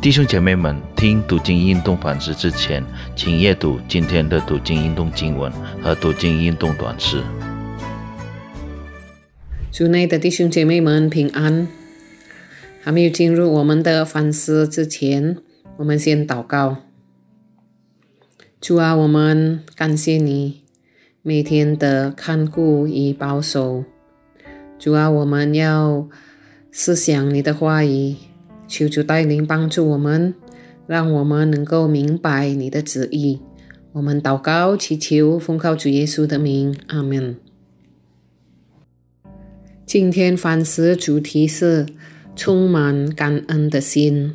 弟兄姐妹们，听读经运动反思之前，请阅读今天的读经运动经文和读经运动短诗。主内的弟兄姐妹们平安。还没有进入我们的反思之前，我们先祷告。主啊，我们感谢你每天的看顾与保守。主啊，我们要思想你的话语。求主带领帮助我们，让我们能够明白你的旨意。我们祷告祈求，奉靠主耶稣的名，阿门。今天反思主题是充满感恩的心。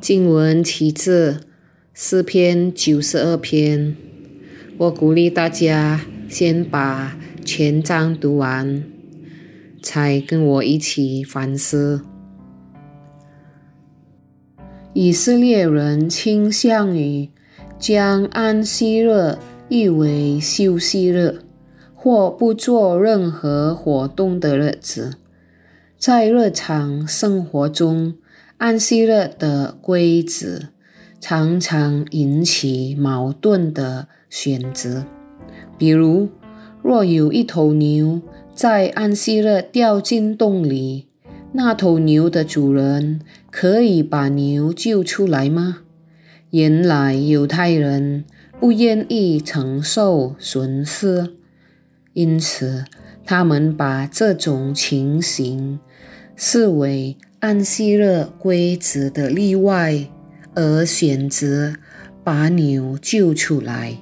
经文起自诗篇九十二篇。我鼓励大家先把全章读完，才跟我一起反思。以色列人倾向于将安息日誉为休息日，或不做任何活动的日子。在日常生活中，安息日的规则常常引起矛盾的选择。比如，若有一头牛在安息日掉进洞里，那头牛的主人可以把牛救出来吗？原来犹太人不愿意承受损失，因此他们把这种情形视为安息日规则的例外，而选择把牛救出来。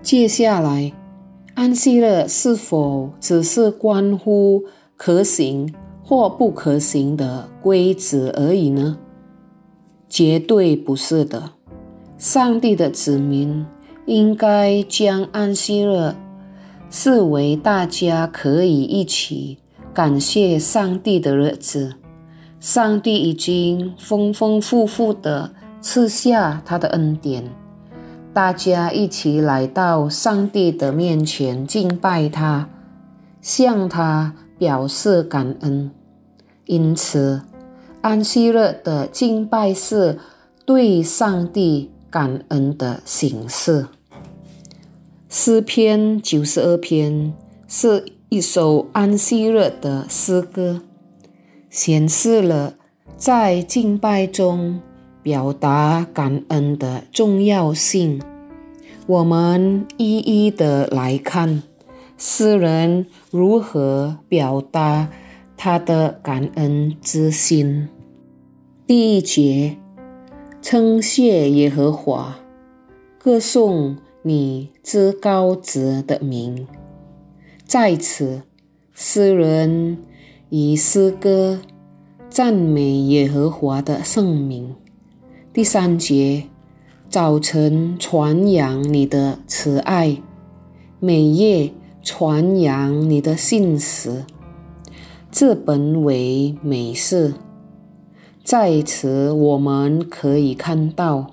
接下来，安息日是否只是关乎可行？或不可行的规则而已呢？绝对不是的。上帝的子民应该将安息日视为大家可以一起感谢上帝的日子。上帝已经丰丰富富的赐下他的恩典，大家一起来到上帝的面前敬拜他，向他表示感恩。因此，安息日的敬拜是对上帝感恩的形式。诗篇九十二篇是一首安息日的诗歌，显示了在敬拜中表达感恩的重要性。我们一一的来看诗人如何表达。他的感恩之心。第一节，称谢耶和华，歌颂你之高职的名。在此，诗人以诗歌赞美耶和华的圣名。第三节，早晨传扬你的慈爱，每夜传扬你的信实。这本为美事，在此我们可以看到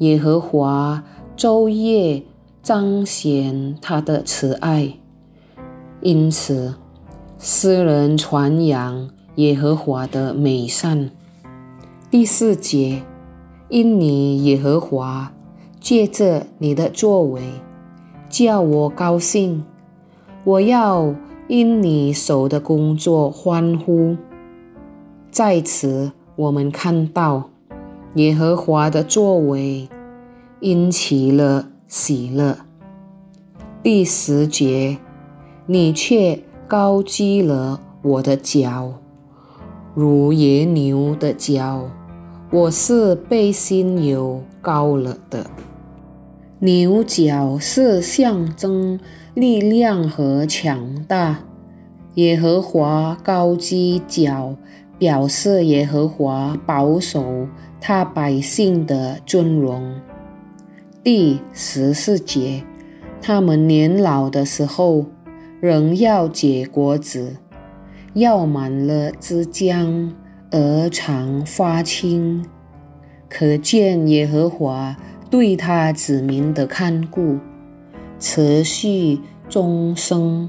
耶和华昼夜彰显他的慈爱，因此诗人传扬耶和华的美善。第四节，因你耶和华借着你的作为叫我高兴，我要。因你手的工作欢呼，在此我们看到耶和华的作为，因其了喜乐。第十节，你却高击了我的脚，如野牛的脚，我是被心有高了的。牛角是象征。力量和强大，耶和华高击脚，表示耶和华保守他百姓的尊荣。第十四节，他们年老的时候，仍要结果子，要满了枝浆，而常发青，可见耶和华对他子民的看顾。持续终生。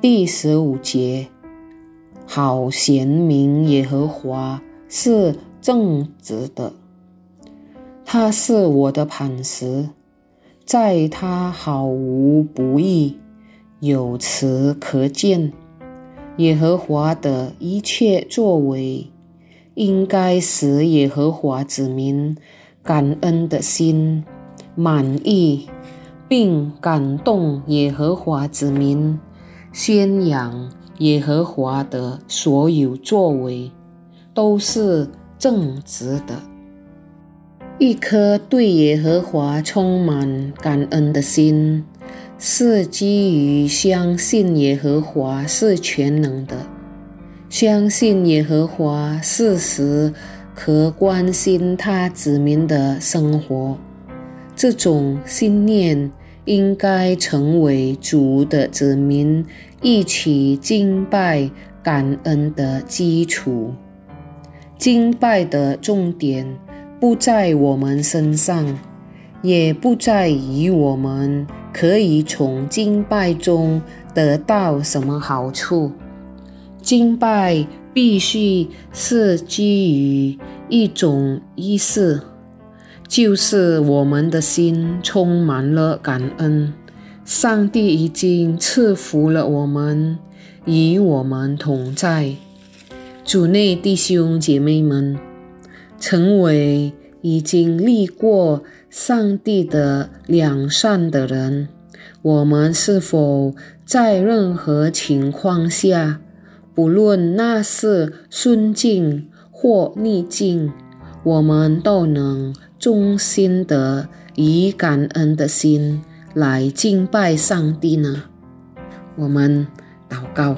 第十五节，好贤明耶和华是正直的。他是我的磐石，在他毫无不义，有词可见。耶和华的一切作为，应该使耶和华子民感恩的心满意，并感动耶和华子民宣扬耶和华的所有作为，都是正直的。一颗对耶和华充满感恩的心。是基于相信耶和华是全能的，相信耶和华事时可关心他子民的生活。这种信念应该成为主的子民一起敬拜感恩的基础。敬拜的重点不在我们身上，也不在于我们。可以从敬拜中得到什么好处？敬拜必须是基于一种意识，就是我们的心充满了感恩，上帝已经赐福了我们，与我们同在。主内弟兄姐妹们，成为。已经历过上帝的良善的人，我们是否在任何情况下，不论那是顺境或逆境，我们都能衷心的以感恩的心来敬拜上帝呢？我们祷告，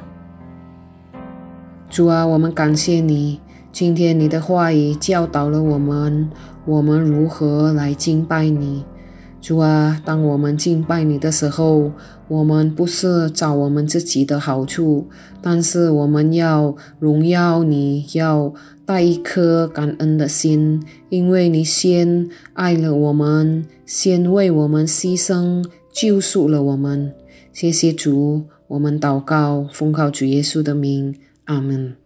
主啊，我们感谢你。今天你的话语教导了我们，我们如何来敬拜你，主啊！当我们敬拜你的时候，我们不是找我们自己的好处，但是我们要荣耀你，要带一颗感恩的心，因为你先爱了我们，先为我们牺牲，救赎了我们。谢谢主，我们祷告，奉靠主耶稣的名，阿门。